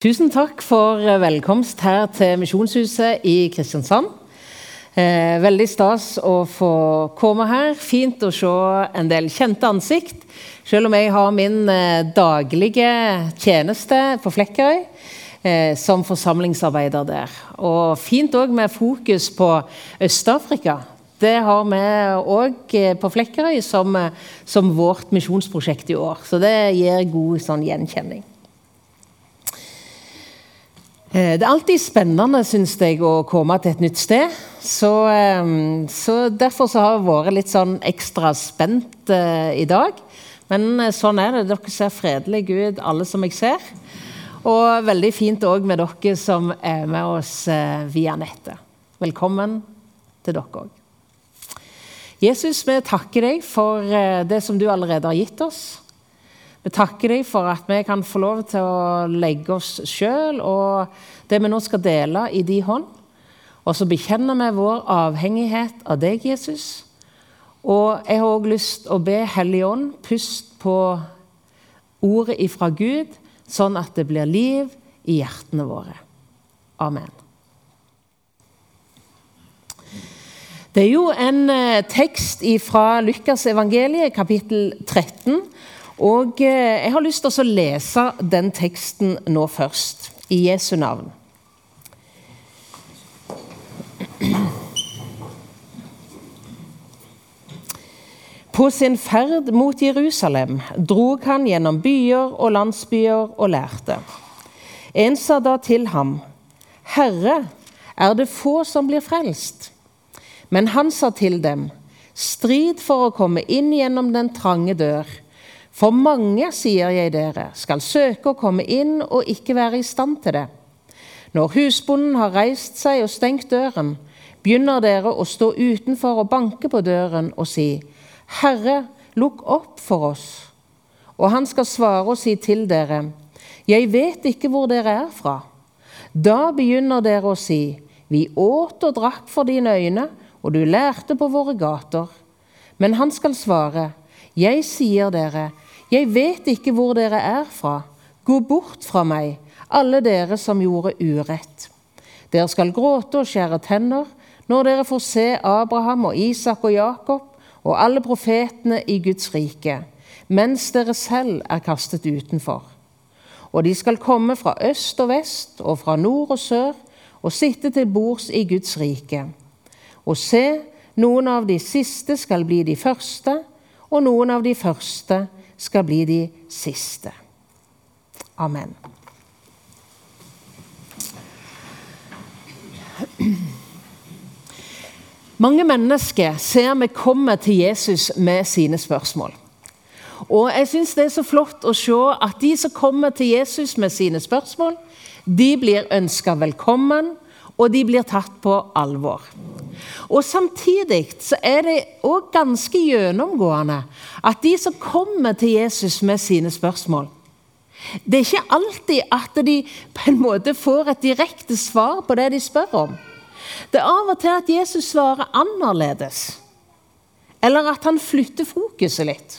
Tusen takk for velkomst her til Misjonshuset i Kristiansand. Eh, veldig stas å få komme her. Fint å se en del kjente ansikt. Selv om jeg har min eh, daglige tjeneste på Flekkerøy eh, som forsamlingsarbeider der. Og fint òg med fokus på Øst-Afrika. Det har vi òg eh, på Flekkerøy som, eh, som, vårt misjonsprosjekt i år. Så det gir god sånn, gjenkjenning. Eh, det er alltid spennende synes jeg, å komme til et nytt sted. Så, eh, så Derfor så har jeg vært litt sånn ekstra spent uh, i dag. Men sånn er det. Dere ser fredelige ut, alle som jeg ser. Og veldig fint òg med dere som er med oss via nettet. Velkommen til dere òg. Jesus, vi takker deg for det som du allerede har gitt oss. Vi takker deg for at vi kan få lov til å legge oss sjøl og det vi nå skal dele, i din hånd. Og så bekjenner vi vår avhengighet av deg, Jesus. Og jeg har òg lyst til å be Hellig Ånd pust på ordet ifra Gud, sånn at det blir liv i hjertene våre. Amen. Det er jo en eh, tekst fra Lukas evangeliet, kapittel 13. Og eh, Jeg har lyst til å lese den teksten nå først, i Jesu navn. På sin ferd mot Jerusalem drog han gjennom byer og landsbyer og lærte. En sa da til ham, Herre, er det få som blir frelst? Men han sa til dem, Strid for å komme inn gjennom den trange dør. For mange, sier jeg dere, skal søke å komme inn og ikke være i stand til det. Når husbonden har reist seg og stengt døren, begynner dere å stå utenfor og banke på døren og si, Herre, lukk opp for oss. Og han skal svare og si til dere, Jeg vet ikke hvor dere er fra. Da begynner dere å si, Vi åt og drakk for dine øyne, og du lærte på våre gater. Men han skal svare, Jeg sier dere, jeg vet ikke hvor dere er fra. Gå bort fra meg, alle dere som gjorde urett. Dere skal gråte og skjære tenner når dere får se Abraham og Isak og Jakob og alle profetene i Guds rike, mens dere selv er kastet utenfor. Og de skal komme fra øst og vest og fra nord og sør og sitte til bords i Guds rike. Og se, noen av de siste skal bli de første, og noen av de første skal bli de siste. Amen. Mange mennesker ser vi kommer til Jesus med sine spørsmål. Og jeg synes Det er så flott å se at de som kommer til Jesus med sine spørsmål, de blir ønska velkommen, og de blir tatt på alvor. Og Samtidig så er det òg ganske gjennomgående at de som kommer til Jesus med sine spørsmål Det er ikke alltid at de på en måte får et direkte svar på det de spør om. Det er av og til at Jesus svarer annerledes. Eller at han flytter fokuset litt.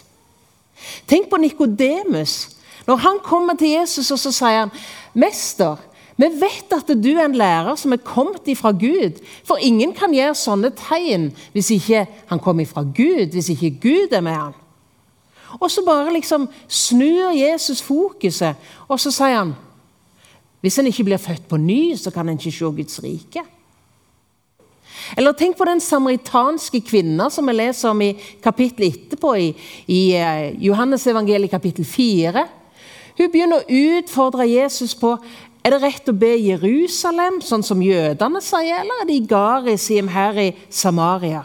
Tenk på Nikodemus. Når han kommer til Jesus og så sier han, 'Mester, vi vet at du er en lærer som er kommet ifra Gud. For ingen kan gjøre sånne tegn hvis ikke han kommer ifra Gud, hvis ikke Gud er med han. Og så bare liksom snur Jesus fokuset, og så sier han hvis en ikke blir født på ny, så kan en ikke se Guds rike. Eller tenk på den samaritanske kvinna som vi leser om i kapittelet etterpå, i, i eh, Johannes evangeliet kapittel 4. Hun begynner å utfordre Jesus på er det rett å be Jerusalem, sånn som jødene sier, eller er det i Garizim her i Samaria?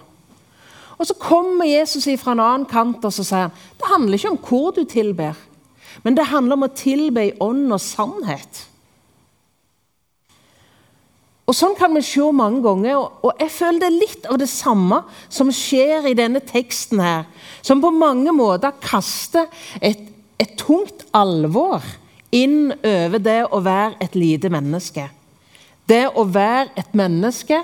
Og Så kommer Jesus fra en annen kant og så sier han, det handler ikke om hvor du tilber, men det handler om å tilbe i ånd og sannhet. Og Sånn kan vi se mange ganger, og jeg føler det er litt av det samme som skjer i denne teksten her, som på mange måter kaster et, et tungt alvor inn over det å være et lite menneske. Det å være et menneske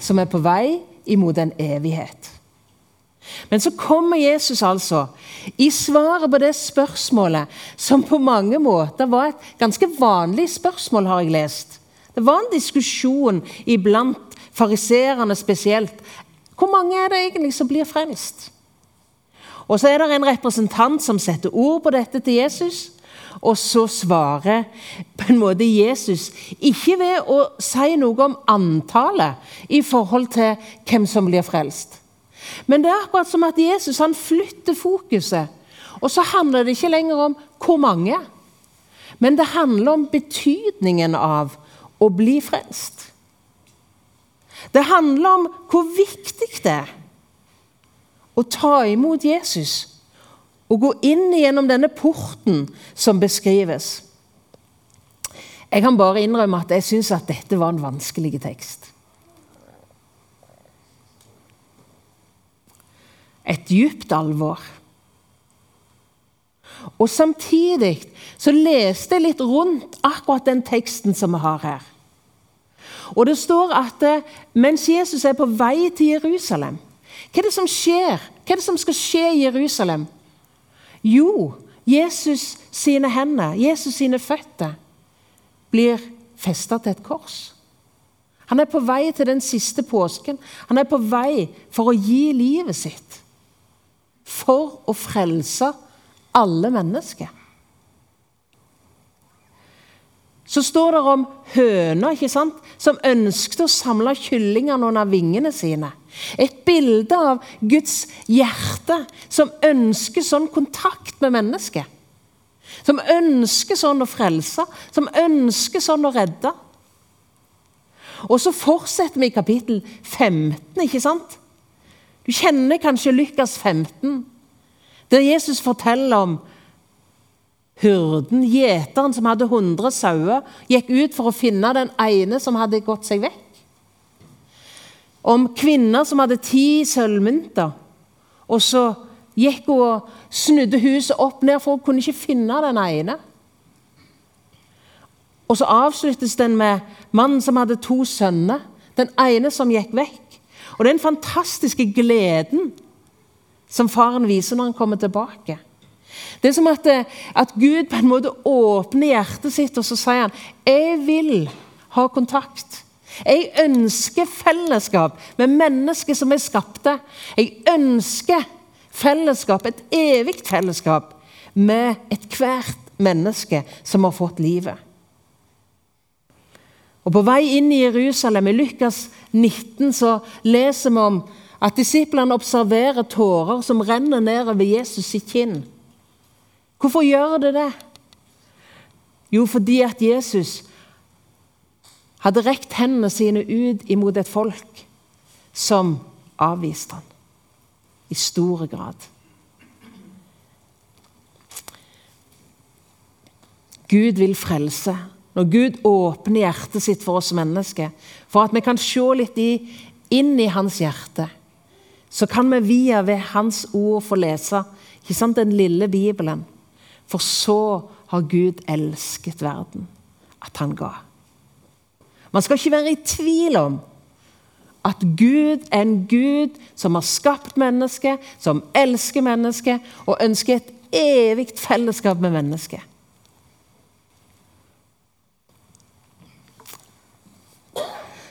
som er på vei imot en evighet. Men så kommer Jesus altså i svaret på det spørsmålet som på mange måter var et ganske vanlig spørsmål, har jeg lest. Det var en diskusjon iblant fariserene spesielt. Hvor mange er det egentlig som blir frelst? Og Så er det en representant som setter ord på dette til Jesus. Og så svarer på en måte Jesus ikke ved å si noe om antallet i forhold til hvem som blir frelst. Men det er akkurat som at Jesus han flytter fokuset. Og så handler det ikke lenger om hvor mange, men det handler om betydningen av å bli frelst. Det handler om hvor viktig det er å ta imot Jesus og gå inn gjennom denne porten som beskrives. Jeg kan bare innrømme at jeg syns at dette var en vanskelig tekst. Et dypt alvor. Og Samtidig så leste jeg litt rundt akkurat den teksten som vi har her. Og Det står at eh, mens Jesus er på vei til Jerusalem Hva er det som skjer? Hva er det som skal skje i Jerusalem? Jo, Jesus sine hender, Jesus sine føtter, blir festa til et kors. Han er på vei til den siste påsken. Han er på vei for å gi livet sitt. For å frelse alle mennesker. Så står det om høna ikke sant? som ønsket å samle kyllingene under vingene sine. Et bilde av Guds hjerte som ønsker sånn kontakt med mennesket. Som ønsker sånn å frelse, som ønsker sånn å redde. Og så fortsetter vi i kapittel 15, ikke sant? Du kjenner kanskje Lukas 15, der Jesus forteller om hyrden, gjeteren som hadde 100 sauer, gikk ut for å finne den ene som hadde gått seg vekk om kvinner som hadde ti sølvmynter. Og så gikk hun og snudde huset opp ned, for hun kunne ikke finne den ene. Og så avsluttes den med mannen som hadde to sønner. Den ene som gikk vekk. Og den fantastiske gleden som faren viser når han kommer tilbake. Det er som at, eh, at Gud på en måte åpner hjertet sitt, og så sier han 'Jeg vil ha kontakt'. Jeg ønsker fellesskap med mennesker som er skapte. Jeg ønsker fellesskap, et evig fellesskap, med ethvert menneske som har fått livet. Og På vei inn i Jerusalem, i Lukas 19, så leser vi om at disiplene observerer tårer som renner nedover Jesus sitt kinn. Hvorfor gjør det det? Jo, fordi at Jesus hadde rekt hendene sine ut imot et folk som avviste han i stor grad. Gud vil frelse. Når Gud åpner hjertet sitt for oss mennesker, for at vi kan se litt inn i hans hjerte, så kan vi via ved hans ord få lese ikke sant, den lille Bibelen. For så har Gud elsket verden, at han ga. Man skal ikke være i tvil om at Gud er en Gud som har skapt mennesket, som elsker mennesket og ønsker et evig fellesskap med mennesket.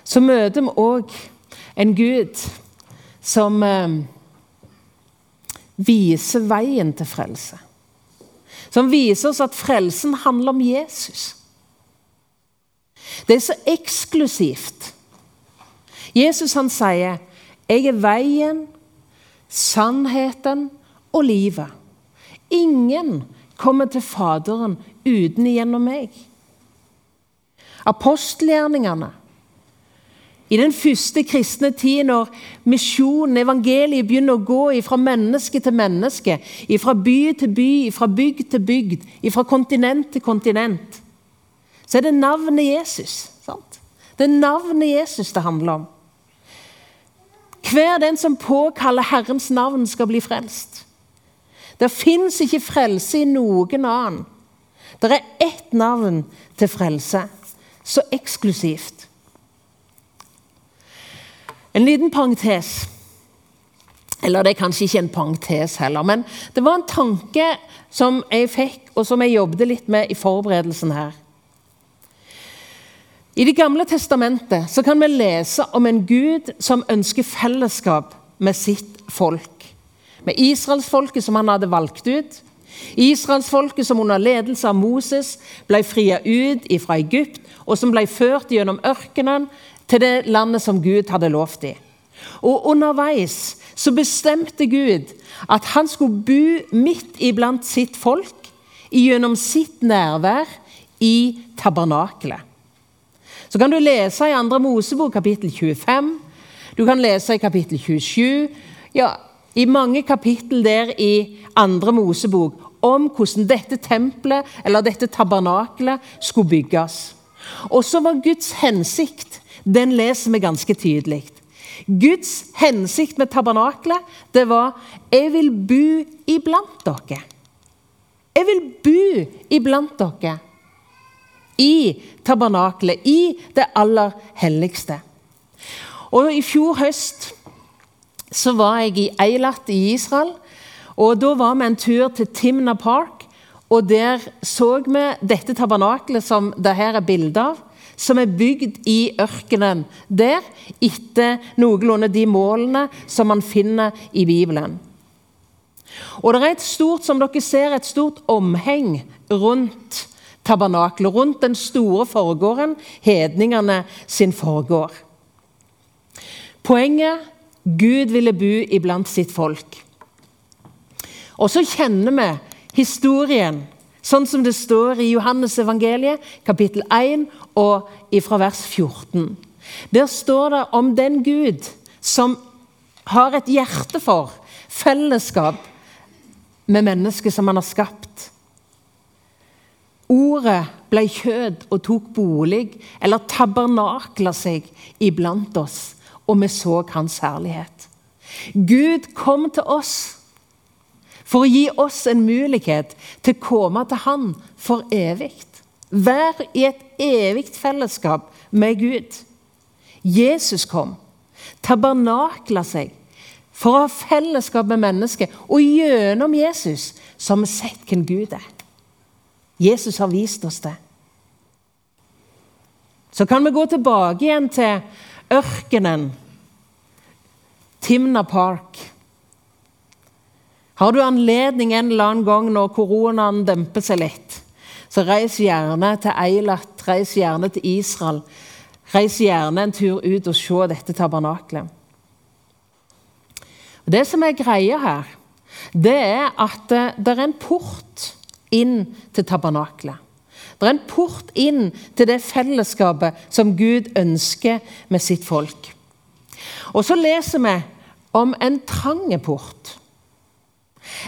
Så møter vi òg en Gud som eh, viser veien til frelse. Som viser oss at frelsen handler om Jesus. Det er så eksklusivt. Jesus han sier, 'Jeg er veien, sannheten og livet'. Ingen kommer til Faderen uten gjennom meg. Apostelgjerningene i den første kristne tid, når misjonen, evangeliet, begynner å gå fra menneske til menneske, fra by til by, fra bygd til bygd, fra kontinent til kontinent så er det navnet Jesus. Sant? Det er navnet Jesus det handler om. Hver den som påkaller Herrens navn, skal bli frelst. Det fins ikke frelse i noen annen. Det er ett navn til frelse. Så eksklusivt. En liten parentes. Eller det er kanskje ikke en parentes heller, men det var en tanke som jeg fikk, og som jeg jobbet litt med i forberedelsen her. I Det gamle testamentet så kan vi lese om en Gud som ønsker fellesskap med sitt folk. Med israelsfolket som han hadde valgt ut. Israelsfolket som under ledelse av Moses ble fria ut fra Egypt, og som ble ført gjennom ørkenen til det landet som Gud hadde lovt dem. Og underveis så bestemte Gud at han skulle bo midt iblant sitt folk gjennom sitt nærvær i tabernakelet. Så kan du lese i 2. Mosebok kapittel 25, du kan lese i kapittel 27 ja, I mange kapittel der i andre Mosebok om hvordan dette tempelet eller dette tabernakelet skulle bygges. Og så var Guds hensikt Den leser vi ganske tydelig. Guds hensikt med tabernaklet det var jeg vil bo iblant dere. Jeg vil bo iblant dere i tabernaklet, i det aller helligste. Og I fjor høst så var jeg i Eilat i Israel. og Da var vi en tur til Timna Park. og Der så vi dette tabernaklet som det her er bilde av som er bygd i ørkenen der, etter noenlunde de målene som man finner i Bibelen. Og det er et stort, som dere ser, et stort omheng rundt tabernakelet, rundt den store forgården, hedningene sin forgård. Poenget Gud ville bo iblant sitt folk. Og så kjenner vi historien Sånn som det står i Johannes evangeliet, kapittel 1 og fra vers 14. Der står det om den Gud som har et hjerte for fellesskap med mennesket som han har skapt. Ordet ble kjød og tok bolig, eller tabernakla seg iblant oss, og vi så hans herlighet. Gud kom til oss for å gi oss en mulighet til å komme til Han for evig. Vær i et evig fellesskap med Gud. Jesus kom, tabernakla seg for å ha fellesskap med mennesket. Og gjennom Jesus så har vi sett hvem Gud er. Jesus har vist oss det. Så kan vi gå tilbake igjen til ørkenen, Timna Park. Har du anledning en eller annen gang når koronaen demper seg litt, så reis gjerne til Eilat, reis gjerne til Israel. Reis gjerne en tur ut og se dette tabernaklet. Det som er greia her, det er at det er en port inn til tabernaklet. Det er en port inn til det fellesskapet som Gud ønsker med sitt folk. Og så leser vi om en trange port.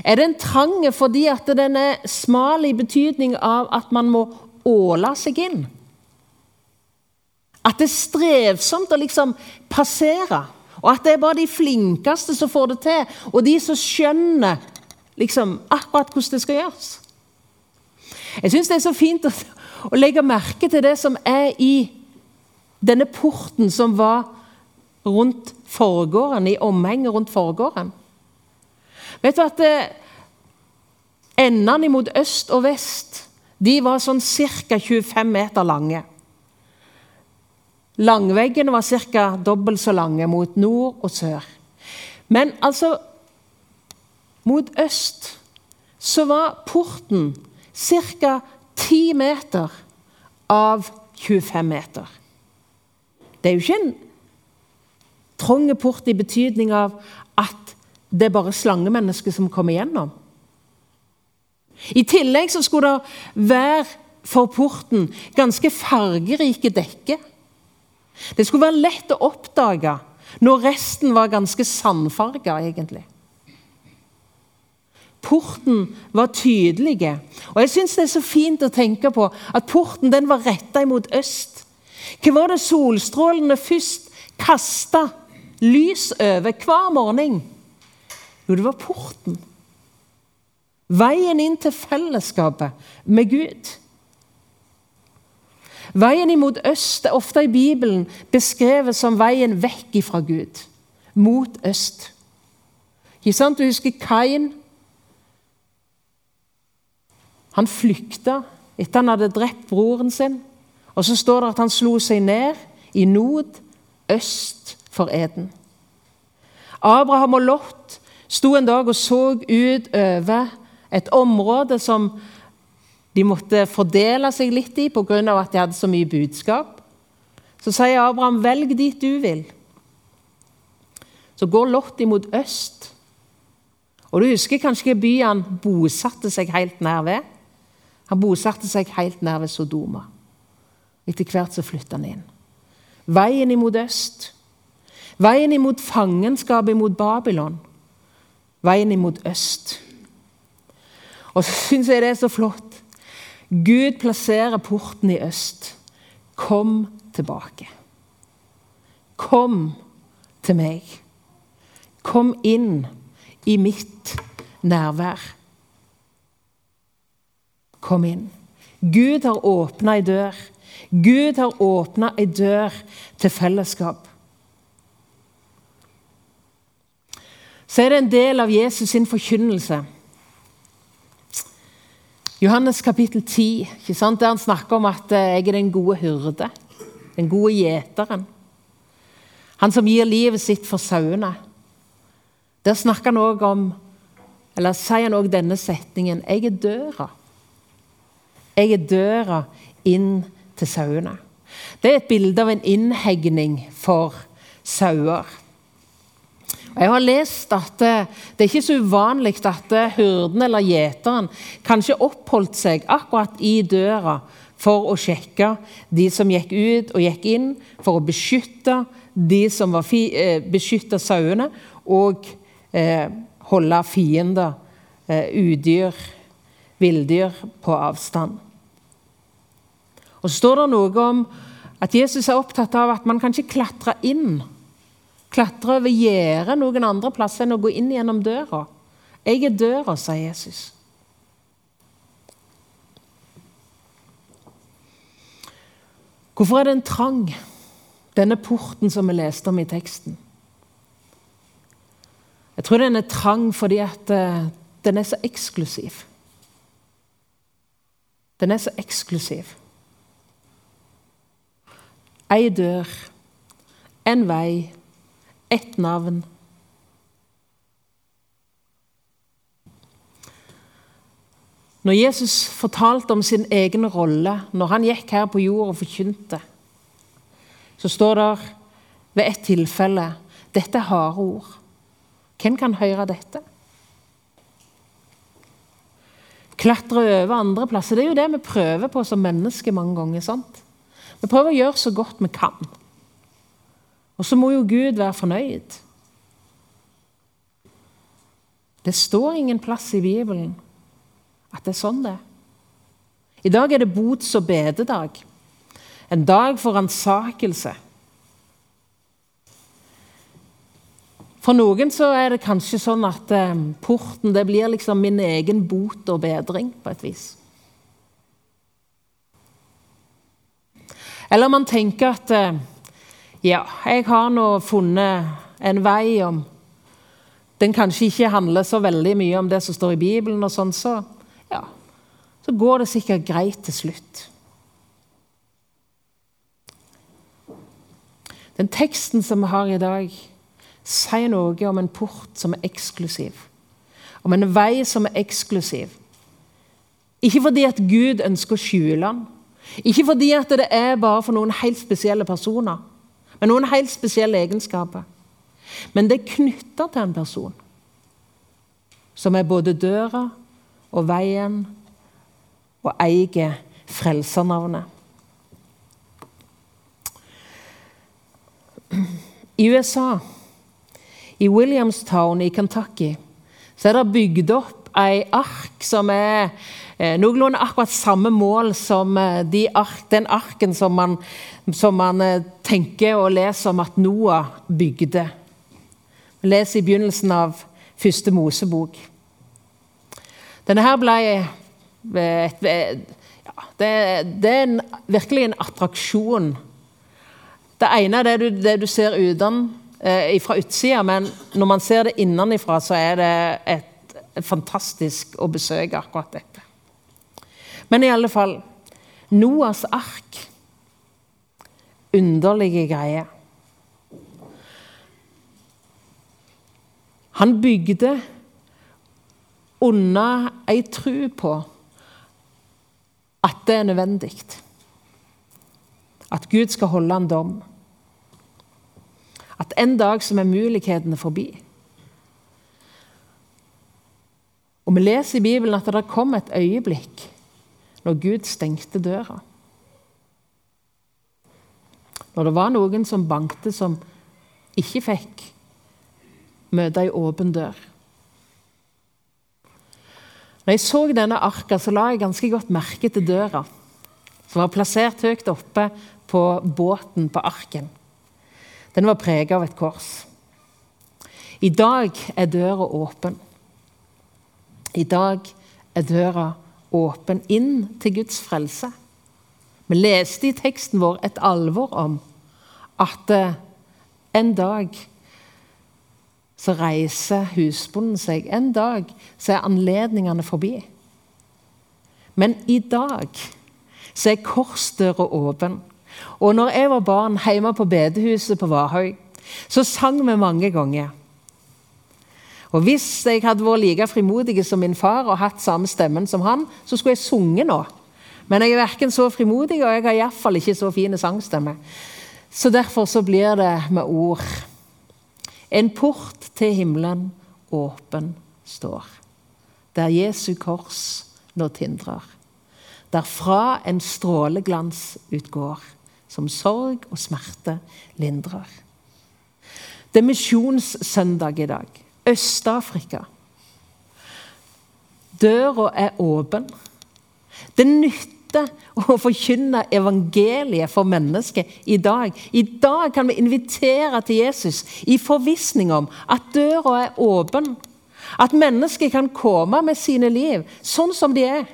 Er den trang fordi at den er smal i betydning av at man må åle seg inn? At det er strevsomt å liksom passere, og at det er bare de flinkeste som får det til, og de som skjønner liksom akkurat hvordan det skal gjøres. Jeg syns det er så fint å, å legge merke til det som er i denne porten som var rundt forgården, i omhenget rundt forgården. Vet du at eh, Endene mot øst og vest de var sånn ca. 25 meter lange. Langveggene var ca. dobbelt så lange mot nord og sør. Men altså Mot øst så var porten ca. 10 meter av 25 meter. Det er jo ikke en trang port i betydning av at det er bare slangemennesket som kommer gjennom. I tillegg så skulle det være for porten ganske fargerike dekker. Det skulle være lett å oppdage når resten var ganske sandfarga, egentlig. Porten var tydelig, og jeg syns det er så fint å tenke på at porten den var retta mot øst. Hva var det solstrålene først kasta lys over hver morgen? Jo, det var porten. Veien inn til fellesskapet med Gud. Veien imot øst er ofte i Bibelen beskrevet som veien vekk fra Gud, mot øst. Ikke sant? Du husker Kain. Han flykta etter han hadde drept broren sin. Og så står det at han slo seg ned i nord øst for Eden. Abraham og Lot sto en dag og så ut over et område som de måtte fordele seg litt i pga. at de hadde så mye budskap. Så sier Abraham, 'Velg dit du vil'. Så går Lot imot øst. Og Du husker kanskje byen bosatte seg helt nær ved? Han bosatte seg helt nær ved Sodoma. Etter hvert så flytta han inn. Veien imot øst. Veien imot fangenskapet imot Babylon. Veien imot øst. Og så syns jeg det er så flott. Gud plasserer porten i øst. Kom tilbake. Kom til meg. Kom inn i mitt nærvær. Kom inn. Gud har åpna ei dør. Gud har åpna ei dør til fellesskap. Så er det en del av Jesus sin forkynnelse. Johannes kapittel 10, der han snakker om at eh, jeg er den gode hyrde. Den gode gjeteren. Han som gir livet sitt for sauene. Der snakker han også om, eller sier han også denne setningen Jeg er døra. Jeg er døra inn til sauene. Det er et bilde av en innhegning for sauer. Jeg har lest at det, det er ikke så uvanlig at hyrden eller gjeteren kanskje oppholdt seg akkurat i døra for å sjekke de som gikk ut og gikk inn, for å beskytte de som var eh, beskytta sauene, og eh, holde fiender, eh, udyr, villdyr, på avstand. Og Så står det noe om at Jesus er opptatt av at man kan ikke klatre inn Klatre over gjerdet noen andre plasser enn å gå inn gjennom døra. Jeg er døra, sa Jesus. Hvorfor er den trang, denne porten som vi leste om i teksten? Jeg tror den er trang fordi at uh, den er så eksklusiv. Den er så eksklusiv. Ei dør, en vei, ett navn. Når Jesus fortalte om sin egen rolle når han gikk her på jord og forkynte, så står det ved et tilfelle dette er harde ord. Hvem kan høre dette? Klatre over andre plasser. Det er jo det vi prøver på som mennesker mange ganger. sant? Vi prøver å gjøre så godt vi kan. Og så må jo Gud være fornøyd. Det står ingen plass i Bibelen at det er sånn det er. I dag er det bots- og bededag. En dag for ransakelse. For noen så er det kanskje sånn at eh, porten det blir liksom min egen bot og bedring, på et vis. Eller man tenker at eh, ja, jeg har nå funnet en vei om Den kanskje ikke handler så veldig mye om det som står i Bibelen, og sånn, så, ja, så går det sikkert greit til slutt. Den teksten som vi har i dag, sier noe om en port som er eksklusiv. Om en vei som er eksklusiv. Ikke fordi at Gud ønsker å skjule den. Ikke fordi at det er bare for noen helt spesielle personer men noen helt spesielle egenskaper. Men det er knytta til en person som er både døra og veien og eier frelsernavnet. I USA, i Williamstown i Kentucky, så er det bygd opp ei ark som er eh, noenlunde akkurat samme mål som eh, de ark, den arken som man, som man eh, tenker og leser om at Noah bygde. Vi i begynnelsen av første Mosebok. Denne her ble et, ja, det, det, er en, virkelig en attraksjon. Det ene er det du, det du ser uten, eh, fra utsida, men når man ser det innenfra, så er det et, et fantastisk å besøke akkurat dette. Men i alle fall Noas ark. Underlige greier. Han bygde unna ei tru på at det er nødvendig. At Gud skal holde en dom. At en dag som er mulighetene forbi. Og Vi leser i Bibelen at det kom et øyeblikk når Gud stengte døra. Når det var noen som bankte, som ikke fikk møte ei åpen dør. Når jeg så denne arka, så la jeg ganske godt merke til døra, som var plassert høyt oppe på båten på arken. Den var preget av et kors. I dag er døra åpen. I dag er døra åpen inn til Guds frelse. Vi leste i teksten vår et alvor om at eh, en dag så reiser husbonden seg. En dag så er anledningene forbi. Men i dag så er korsdøra åpen. Og når jeg var barn hjemme på bedehuset på Varhaug, så sang vi mange ganger. Og Hvis jeg hadde vært like frimodig som min far og hatt samme stemmen som han, så skulle jeg sunget nå. Men jeg er verken så frimodig, og jeg har iallfall ikke så fin sangstemme. Så derfor så blir det med ord. En port til himmelen åpen står, der Jesu kors nå tindrer. Derfra en stråleglans utgår som sorg og smerte lindrer. Det er misjonssøndag i dag. Øst-Afrika. Døra er åpen. Det nytter å forkynne evangeliet for mennesket i dag. I dag kan vi invitere til Jesus i forvissning om at døra er åpen. At mennesket kan komme med sine liv sånn som de er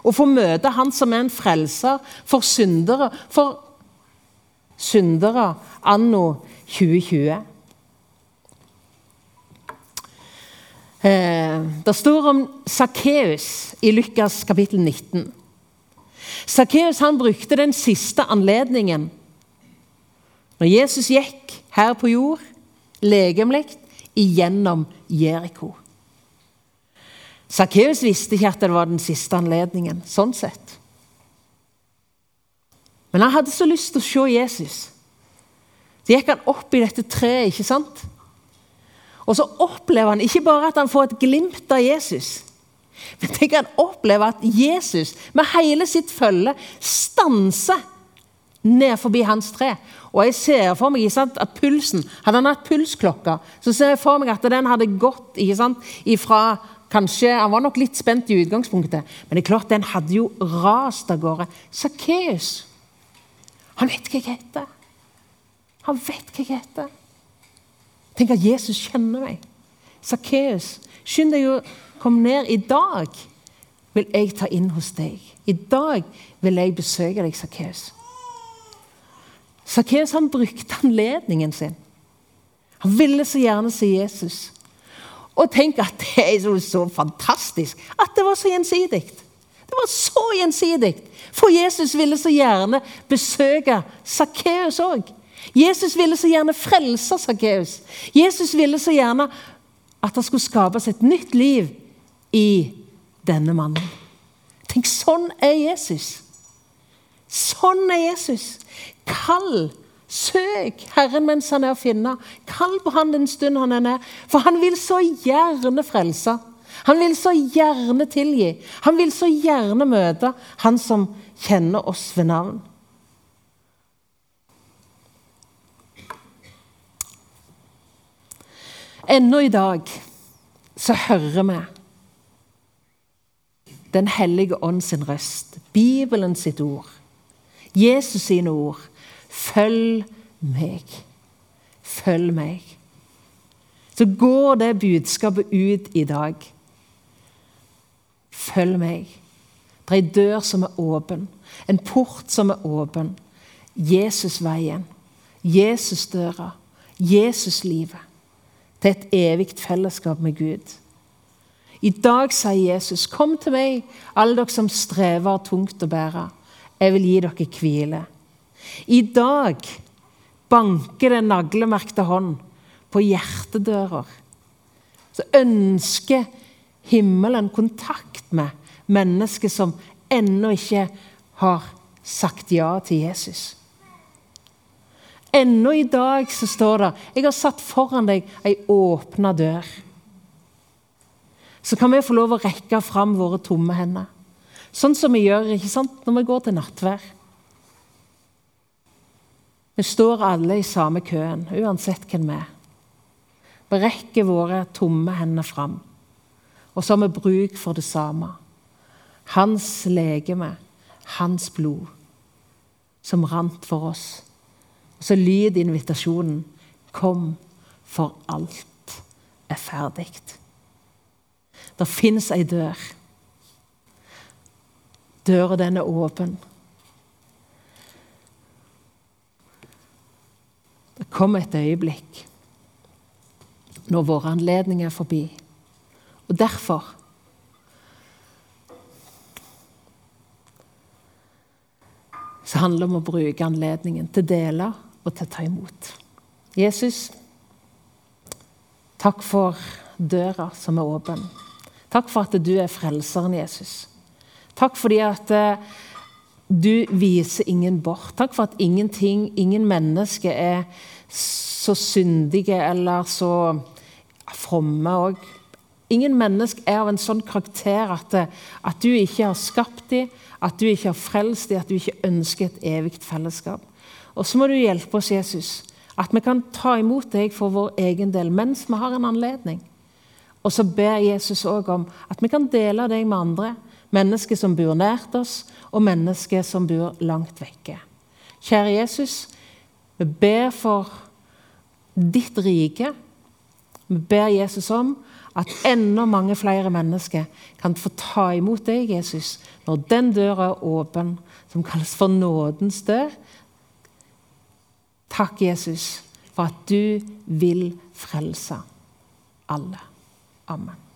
og få møte Han som er en frelser for syndere, for syndere anno 2020. det står om Sakkeus i Lukas kapittel 19. Sakkeus brukte den siste anledningen når Jesus gikk her på jord, legemlig, igjennom Jeriko. Sakkeus visste ikke at det var den siste anledningen. sånn sett. Men han hadde så lyst til å se Jesus. Så gikk han opp i dette treet, ikke sant? Og så opplever han ikke bare at han får et glimt av Jesus, men tenk han opplever at Jesus med hele sitt følge stanser ned forbi hans tre. Og jeg ser for meg sant, at pulsen Hadde han hatt pulsklokka, så ser jeg for meg at den hadde gått ikke sant, ifra Kanskje, Han var nok litt spent i utgangspunktet, men det er klart den hadde jo rast av gårde. Sakkeus. Han vet hva jeg heter. Han vet hva jeg heter. Tenk at Jesus kjenner meg. Sakkeus, skynd deg å komme ned. I dag vil jeg ta inn hos deg. I dag vil jeg besøke deg, Sakkeus. Sakkeus brukte anledningen sin. Han ville så gjerne se Jesus. Og tenk at det er så, fantastisk at det var så gjensidig. Det var så gjensidig. For Jesus ville så gjerne besøke Sakkeus òg. Jesus ville så gjerne frelse Sakkeus. Jesus ville så gjerne at det skulle skapes et nytt liv i denne mannen. Tenk, sånn er Jesus. Sånn er Jesus. Kall Søk Herren mens han er å finne. Kall på han den stund han er nær. For han vil så gjerne frelse. Han vil så gjerne tilgi. Han vil så gjerne møte han som kjenner oss ved navn. Ennå i dag så hører vi Den hellige ånd sin røst, Bibelen sitt ord, Jesus sine ord. Følg meg. Følg meg. Så går det budskapet ut i dag. Følg meg. Det er ei dør som er åpen, en port som er åpen. Jesusveien, Jesusdøra, Jesuslivet, til et evig fellesskap med Gud. I dag sier Jesus, 'Kom til meg, alle dere som strever tungt å bære. Jeg vil gi dere hvile.' I dag banker den naglemerkte hånd på hjertedører. Så ønsker himmelen kontakt med mennesker som ennå ikke har sagt ja til Jesus. Ennå i dag så står det 'Jeg har satt foran deg ei åpna dør'. Så kan vi få lov å rekke fram våre tomme hender. Sånn som vi gjør ikke sant, når vi går til nattvær. Vi står alle i samme køen, uansett hvem vi er. Vi rekker våre tomme hender fram. Og så har vi bruk for det samme. Hans legeme, hans blod, som rant for oss. Og så lyd invitasjonen 'Kom, for alt er ferdig'. Det fins ei dør. Døra, den er åpen. Det kommer et øyeblikk når våre anledninger er forbi. Og derfor så handler det om å bruke anledningen til deler dele og til å ta imot. Jesus, takk for døra som er åpen. Takk for at du er frelseren, Jesus. Takk fordi at eh, du viser ingen bort. Takk for at ingenting, ingen mennesker er så syndige eller så fromme òg. Ingen mennesker er av en sånn karakter at, at du ikke har skapt dem, at du ikke har frelst dem, at du ikke ønsker et evig fellesskap. Og så må du hjelpe oss, Jesus, at vi kan ta imot deg for vår egen del mens vi har en anledning. Og så ber Jesus òg om at vi kan dele deg med andre. Mennesker som bor nært oss, og mennesker som bor langt vekke. Kjære Jesus, vi ber for ditt rike. Vi ber Jesus om at enda mange flere mennesker kan få ta imot deg, Jesus, når den døra er åpen, som kalles for nådens dør. Takk, Jesus, for at du vil frelse alle. Amen.